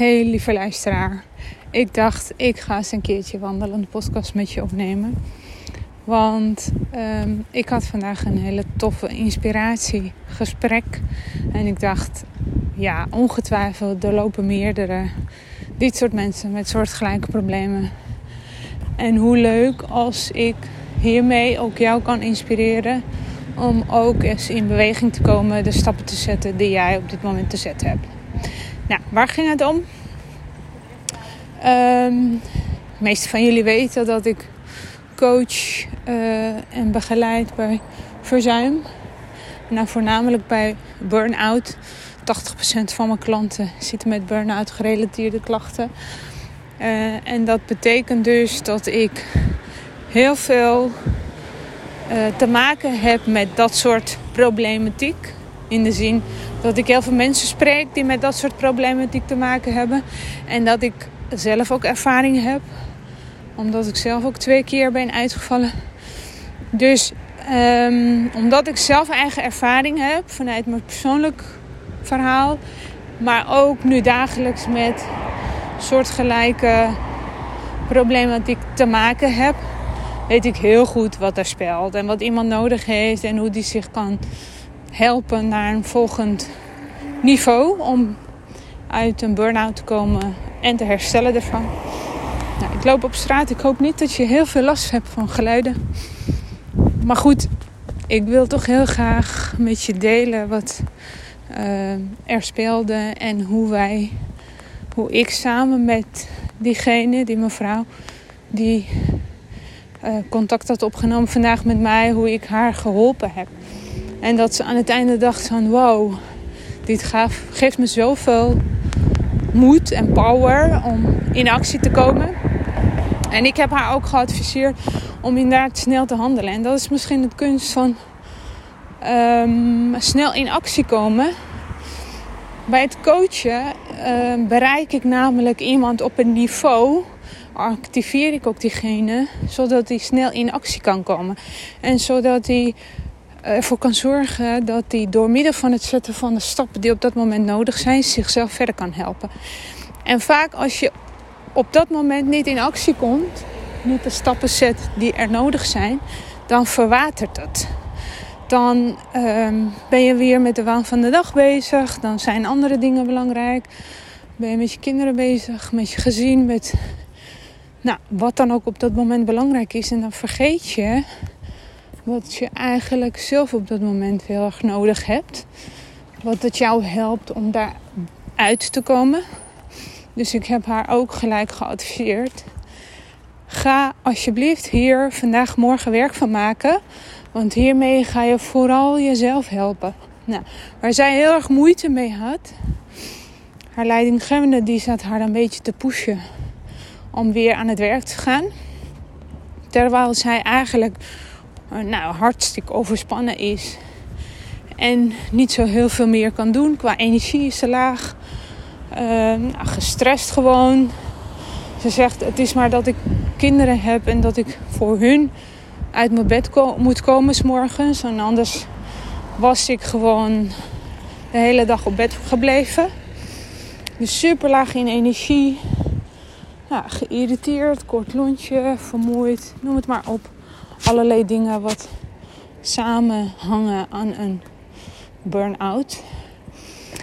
Hey lieve luisteraar. Ik dacht, ik ga eens een keertje wandelen, de podcast met je opnemen. Want ehm, ik had vandaag een hele toffe inspiratiegesprek. En ik dacht, ja, ongetwijfeld, er lopen meerdere dit soort mensen met soortgelijke problemen. En hoe leuk als ik hiermee ook jou kan inspireren om ook eens in beweging te komen, de stappen te zetten die jij op dit moment te zetten hebt. Nou, waar ging het om? Um, de meeste van jullie weten dat ik coach uh, en begeleid bij verzuim. Nou, voornamelijk bij burn-out. 80% van mijn klanten zitten met burn-out gerelateerde klachten. Uh, en dat betekent dus dat ik heel veel uh, te maken heb met dat soort problematiek. In de zin dat ik heel veel mensen spreek die met dat soort problematiek te maken hebben. En dat ik zelf ook ervaring heb. Omdat ik zelf ook twee keer ben uitgevallen. Dus um, omdat ik zelf eigen ervaring heb vanuit mijn persoonlijk verhaal. Maar ook nu dagelijks met soortgelijke problematiek te maken heb. Weet ik heel goed wat er speelt. En wat iemand nodig heeft. En hoe die zich kan helpen naar een volgend niveau om uit een burn-out te komen en te herstellen ervan. Nou, ik loop op straat. Ik hoop niet dat je heel veel last hebt van geluiden. Maar goed, ik wil toch heel graag met je delen wat uh, er speelde en hoe wij, hoe ik samen met diegene, die mevrouw, die uh, contact had opgenomen vandaag met mij, hoe ik haar geholpen heb. En dat ze aan het einde dacht van wow, dit gaf, geeft me zoveel moed en power om in actie te komen. En ik heb haar ook geadviseerd om inderdaad snel te handelen. En dat is misschien het kunst van um, snel in actie komen. Bij het coachen uh, bereik ik namelijk iemand op een niveau. Activeer ik ook diegene zodat hij snel in actie kan komen. En zodat hij ervoor kan zorgen dat hij door middel van het zetten van de stappen die op dat moment nodig zijn, zichzelf verder kan helpen. En vaak als je op dat moment niet in actie komt, niet de stappen zet die er nodig zijn, dan verwatert het. Dan um, ben je weer met de waan van de dag bezig. Dan zijn andere dingen belangrijk. Ben je met je kinderen bezig, met je gezin, met nou, wat dan ook op dat moment belangrijk is. En dan vergeet je wat je eigenlijk zelf op dat moment heel erg nodig hebt. Wat het jou helpt om daar uit te komen. Dus ik heb haar ook gelijk geadviseerd. Ga alsjeblieft hier vandaag morgen werk van maken. Want hiermee ga je vooral jezelf helpen. Nou, waar zij heel erg moeite mee had. Haar leidinggevende die zat haar een beetje te pushen. Om weer aan het werk te gaan. Terwijl zij eigenlijk nou, hartstikke overspannen is. En niet zo heel veel meer kan doen. Qua energie is ze laag. Uh, nou, gestrest gewoon. Ze zegt: Het is maar dat ik kinderen heb en dat ik voor hun uit mijn bed moet komen s morgens. En anders was ik gewoon de hele dag op bed gebleven. Dus super laag in energie. Ja, geïrriteerd, kort lontje, vermoeid, noem het maar op allerlei dingen wat samenhangen aan een burn-out.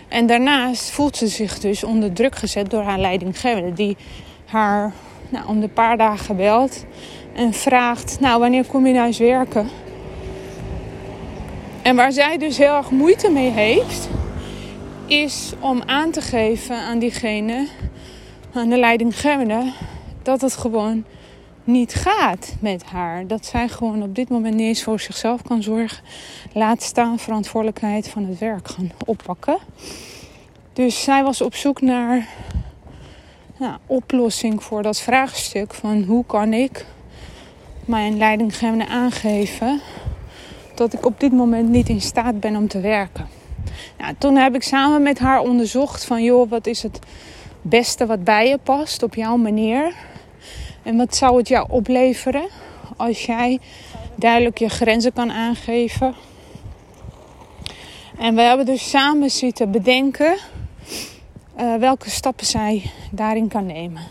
En daarnaast voelt ze zich dus onder druk gezet door haar leidinggevende, die haar nou, om de paar dagen belt en vraagt: Nou, wanneer kom je nou eens werken? En waar zij dus heel erg moeite mee heeft, is om aan te geven aan diegene, aan de leidinggevende, dat het gewoon niet gaat met haar. Dat zij gewoon op dit moment niet eens voor zichzelf kan zorgen. Laat staan verantwoordelijkheid van het werk gaan oppakken. Dus zij was op zoek naar nou, oplossing voor dat vraagstuk van hoe kan ik mijn leidinggevende aangeven dat ik op dit moment niet in staat ben om te werken. Nou, toen heb ik samen met haar onderzocht van joh, wat is het beste wat bij je past op jouw manier? En wat zou het jou opleveren als jij duidelijk je grenzen kan aangeven? En we hebben dus samen zitten bedenken uh, welke stappen zij daarin kan nemen.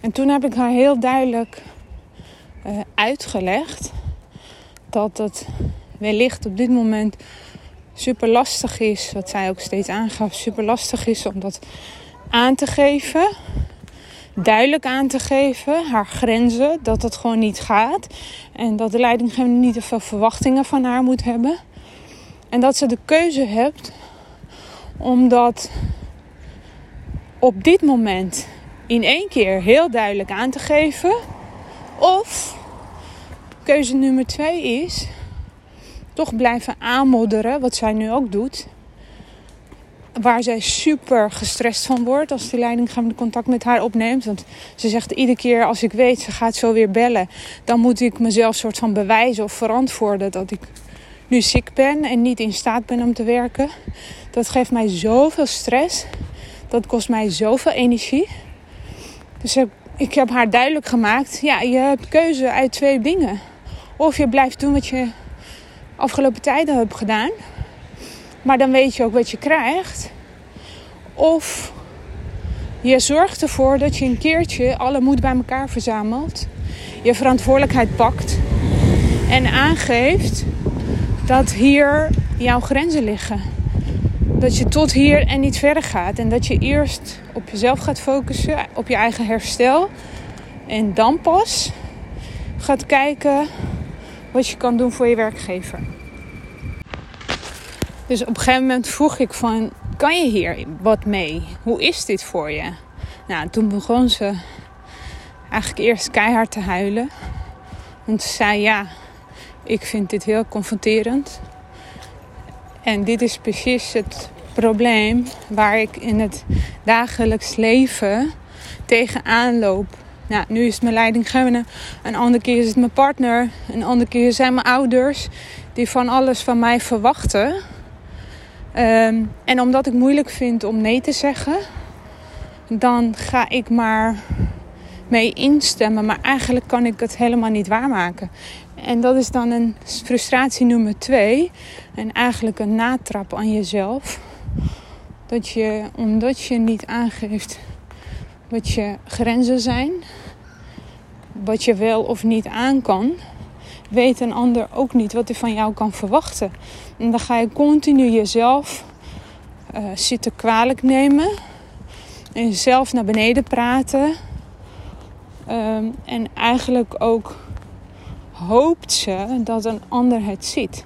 En toen heb ik haar heel duidelijk uh, uitgelegd dat het wellicht op dit moment super lastig is, wat zij ook steeds aangaf, super lastig is om dat aan te geven. Duidelijk aan te geven, haar grenzen, dat het gewoon niet gaat. En dat de leidinggevende niet te veel verwachtingen van haar moet hebben. En dat ze de keuze hebt om dat op dit moment in één keer heel duidelijk aan te geven. Of keuze nummer twee is toch blijven aanmodderen, wat zij nu ook doet. Waar zij super gestrest van wordt als die leidinggevende contact met haar opneemt. Want ze zegt iedere keer als ik weet ze gaat zo weer bellen, dan moet ik mezelf soort van bewijzen of verantwoorden dat ik nu ziek ben en niet in staat ben om te werken. Dat geeft mij zoveel stress. Dat kost mij zoveel energie. Dus ik heb haar duidelijk gemaakt: ja, je hebt keuze uit twee dingen. Of je blijft doen wat je afgelopen tijden hebt gedaan. Maar dan weet je ook wat je krijgt. Of je zorgt ervoor dat je een keertje alle moed bij elkaar verzamelt. Je verantwoordelijkheid pakt. En aangeeft dat hier jouw grenzen liggen. Dat je tot hier en niet verder gaat. En dat je eerst op jezelf gaat focussen, op je eigen herstel. En dan pas gaat kijken wat je kan doen voor je werkgever. Dus op een gegeven moment vroeg ik van, kan je hier wat mee? Hoe is dit voor je? Nou, toen begon ze eigenlijk eerst keihard te huilen. Want ze zei, ja, ik vind dit heel confronterend. En dit is precies het probleem waar ik in het dagelijks leven tegenaan loop. Nou, nu is het mijn leidinggevende, een andere keer is het mijn partner, een andere keer zijn mijn ouders die van alles van mij verwachten. Ehm, en omdat ik moeilijk vind om nee te zeggen, dan ga ik maar mee instemmen. Maar eigenlijk kan ik het helemaal niet waarmaken. En dat is dan een frustratie nummer twee. En eigenlijk een natrap aan jezelf. Dat je, omdat je niet aangeeft wat je grenzen zijn, wat je wel of niet aan kan, weet een ander ook niet wat hij van jou kan verwachten. En dan ga je continu jezelf uh, zitten kwalijk nemen en jezelf naar beneden praten. Ehm, en eigenlijk ook hoopt ze dat een ander het ziet.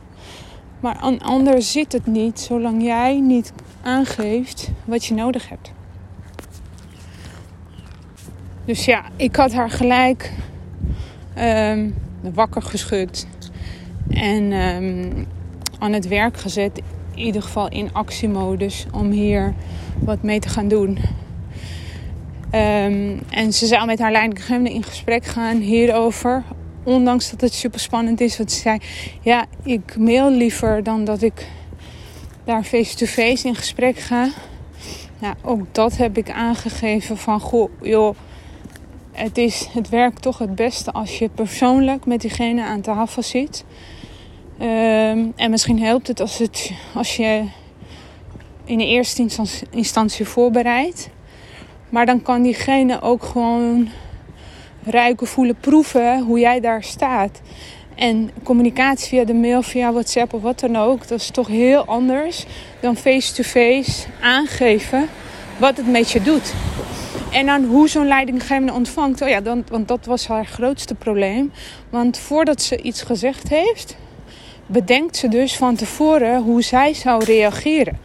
Maar een ander ziet het niet zolang jij niet aangeeft wat je nodig hebt. Dus ja, ik had haar gelijk um, wakker geschud en um, aan het werk gezet. In ieder geval in actiemodus om hier wat mee te gaan doen. Um, en ze zou met haar leidinggevende in gesprek gaan hierover. Ondanks dat het super spannend is. Want ze zei: Ja, ik mail liever dan dat ik daar face-to-face in gesprek ga. Nou, ook dat heb ik aangegeven van goh, joh het, is, het werkt toch het beste als je persoonlijk met diegene aan tafel zit. Um, en misschien helpt het als, het als je in de eerste instantie voorbereidt. Maar dan kan diegene ook gewoon ruiken, voelen, proeven hoe jij daar staat. En communicatie via de mail, via WhatsApp of wat dan ook, dat is toch heel anders dan face-to-face -face aangeven wat het met je doet. En dan hoe zo'n leidinggevende ontvangt. Oh ja, dan, want dat was haar grootste probleem. Want voordat ze iets gezegd heeft, bedenkt ze dus van tevoren hoe zij zou reageren.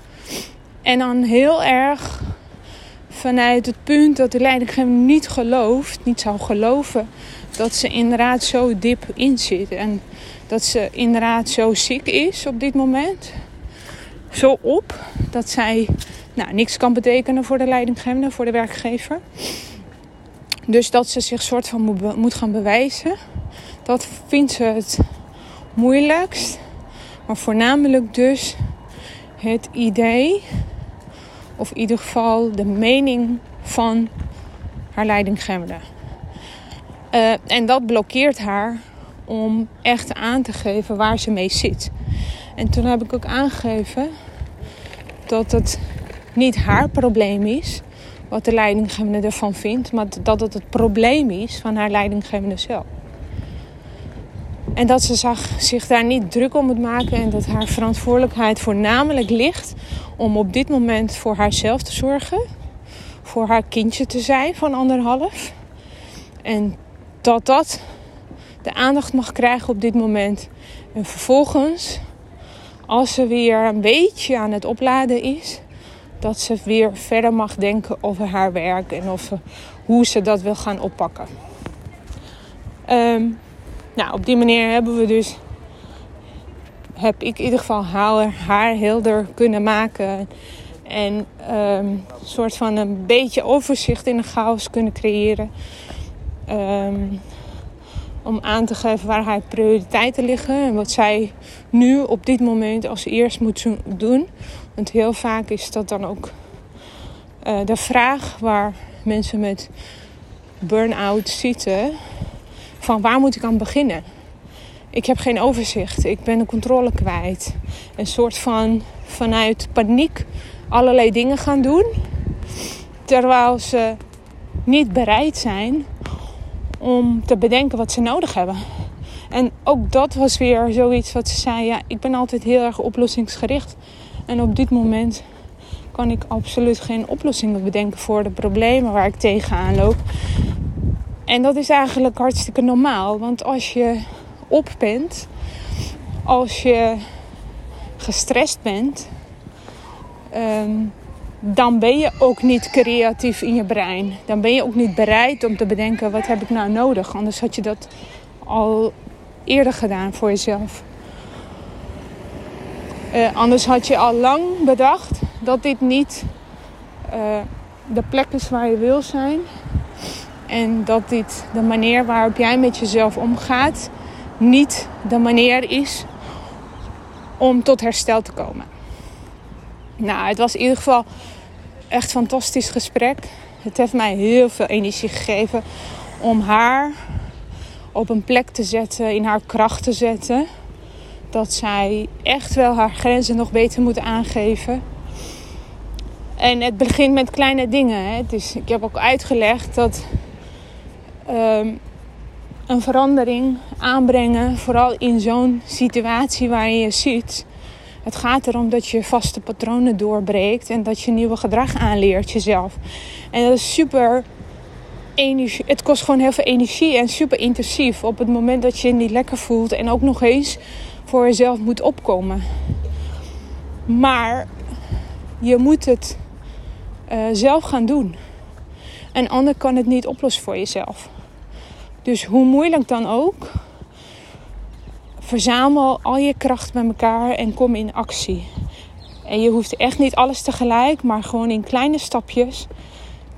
En dan heel erg vanuit het punt dat de leidinggevende niet gelooft, niet zou geloven dat ze inderdaad zo diep in zit. En dat ze inderdaad zo ziek is op dit moment. Zo op dat zij nou, niks kan betekenen voor de leidinggevende, voor de werkgever. Dus dat ze zich soort van moet, gaan bewijzen. Dat vindt ze het moeilijkst. Maar voornamelijk dus het idee, of in ieder geval de mening van haar leidinggevende. Uh, en dat blokkeert haar om echt aan te geven waar ze mee zit. En toen heb ik ook aangegeven dat het niet haar probleem is wat de leidinggevende ervan vindt, maar dat het het probleem is van haar leidinggevende zelf. En dat ze zag, zich daar niet druk om moet maken en dat haar verantwoordelijkheid voornamelijk ligt om op dit moment voor haarzelf te zorgen, voor haar kindje te zijn van anderhalf. En dat dat de aandacht mag krijgen op dit moment. En vervolgens, als ze weer een beetje aan het opladen is, dat ze weer verder mag denken over haar werk en over hoe ze dat wil gaan oppakken. Um, nou, op die manier hebben we dus, heb ik in ieder geval haar, haar helder kunnen maken. En een soort van een beetje overzicht in de chaos kunnen creëren. Um, om aan te geven waar haar prioriteiten liggen en wat zij nu op dit moment als eerst moet doen. Want heel vaak is dat dan ook uh, de vraag waar mensen met burn-out zitten: van waar moet ik aan beginnen? Ik heb geen overzicht, ik ben de controle kwijt. Een soort van vanuit paniek allerlei dingen gaan doen, terwijl ze niet bereid zijn om te bedenken wat ze nodig hebben. En ook dat was weer zoiets wat ze zei. Ja, ik ben altijd heel erg oplossingsgericht. En op dit moment kan ik absoluut geen oplossingen bedenken voor de problemen waar ik tegenaan loop. En dat is eigenlijk hartstikke normaal. Want als je op bent, als je gestrest bent, ehm, dan ben je ook niet creatief in je brein. Dan ben je ook niet bereid om te bedenken: wat heb ik nou nodig? Anders had je dat al eerder gedaan voor jezelf. Uh, anders had je al lang bedacht dat dit niet uh, de plek is waar je wil zijn. En dat dit de manier waarop jij met jezelf omgaat niet de manier is om tot herstel te komen. Nou, het was in ieder geval echt een fantastisch gesprek. Het heeft mij heel veel energie gegeven om haar op een plek te zetten, in haar kracht te zetten. Dat zij echt wel haar grenzen nog beter moet aangeven. En het begint met kleine dingen. Hè. Dus ik heb ook uitgelegd dat um, een verandering aanbrengen, vooral in zo'n situatie waar je je ziet. Het gaat erom dat je vaste patronen doorbreekt en dat je nieuwe gedrag aanleert jezelf. En dat is super energie. Het kost gewoon heel veel energie en super intensief op het moment dat je je niet lekker voelt en ook nog eens voor jezelf moet opkomen. Maar je moet het uh, zelf gaan doen. Een ander kan het niet oplossen voor jezelf. Dus hoe moeilijk dan ook, verzamel al je kracht bij elkaar en kom in actie. En je hoeft echt niet alles tegelijk, maar gewoon in kleine stapjes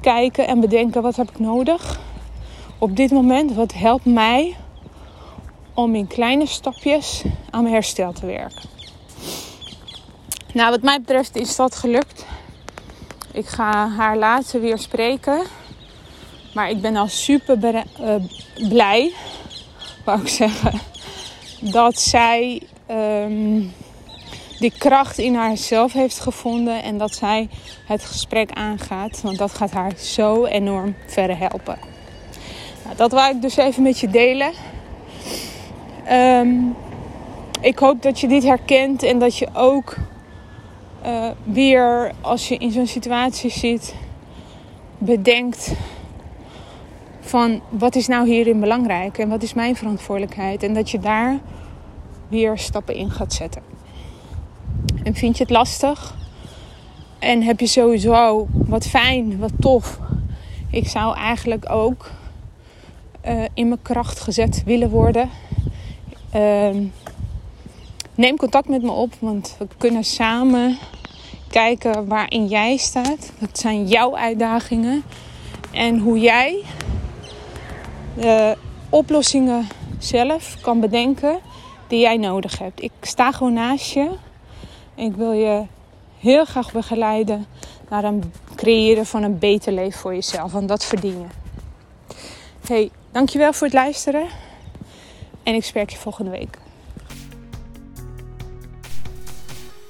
kijken en bedenken wat heb ik nodig op dit moment. Wat helpt mij om in kleine stapjes aan mijn herstel te werken. Nou, wat mij betreft is dat gelukt. Ik ga haar later weer spreken. Maar ik ben al super uh, blij, wou ik zeggen, dat zij um, die kracht in haarzelf heeft gevonden en dat zij het gesprek aangaat. Want dat gaat haar zo enorm verder helpen. Nou, dat wou ik dus even met je delen. Um, ik hoop dat je dit herkent en dat je ook uh, weer als je in zo'n situatie zit bedenkt van wat is nou hierin belangrijk en wat is mijn verantwoordelijkheid. En dat je daar weer stappen in gaat zetten. En vind je het lastig? En heb je sowieso wat fijn, wat tof. Ik zou eigenlijk ook uh, in mijn kracht gezet willen worden. Uh, neem contact met me op, want we kunnen samen kijken waarin jij staat. Wat zijn jouw uitdagingen? En hoe jij de oplossingen zelf kan bedenken die jij nodig hebt. Ik sta gewoon naast je. Ik wil je heel graag begeleiden naar een creëren van een beter leven voor jezelf. Want dat verdien je. Hey, dankjewel voor het luisteren. En ik spreek je volgende week.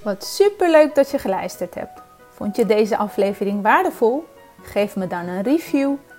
Wat super leuk dat je geluisterd hebt. Vond je deze aflevering waardevol? Geef me dan een review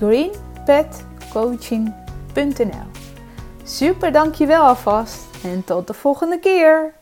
www.greenpetcoaching.nl Super dankjewel alvast en tot de volgende keer!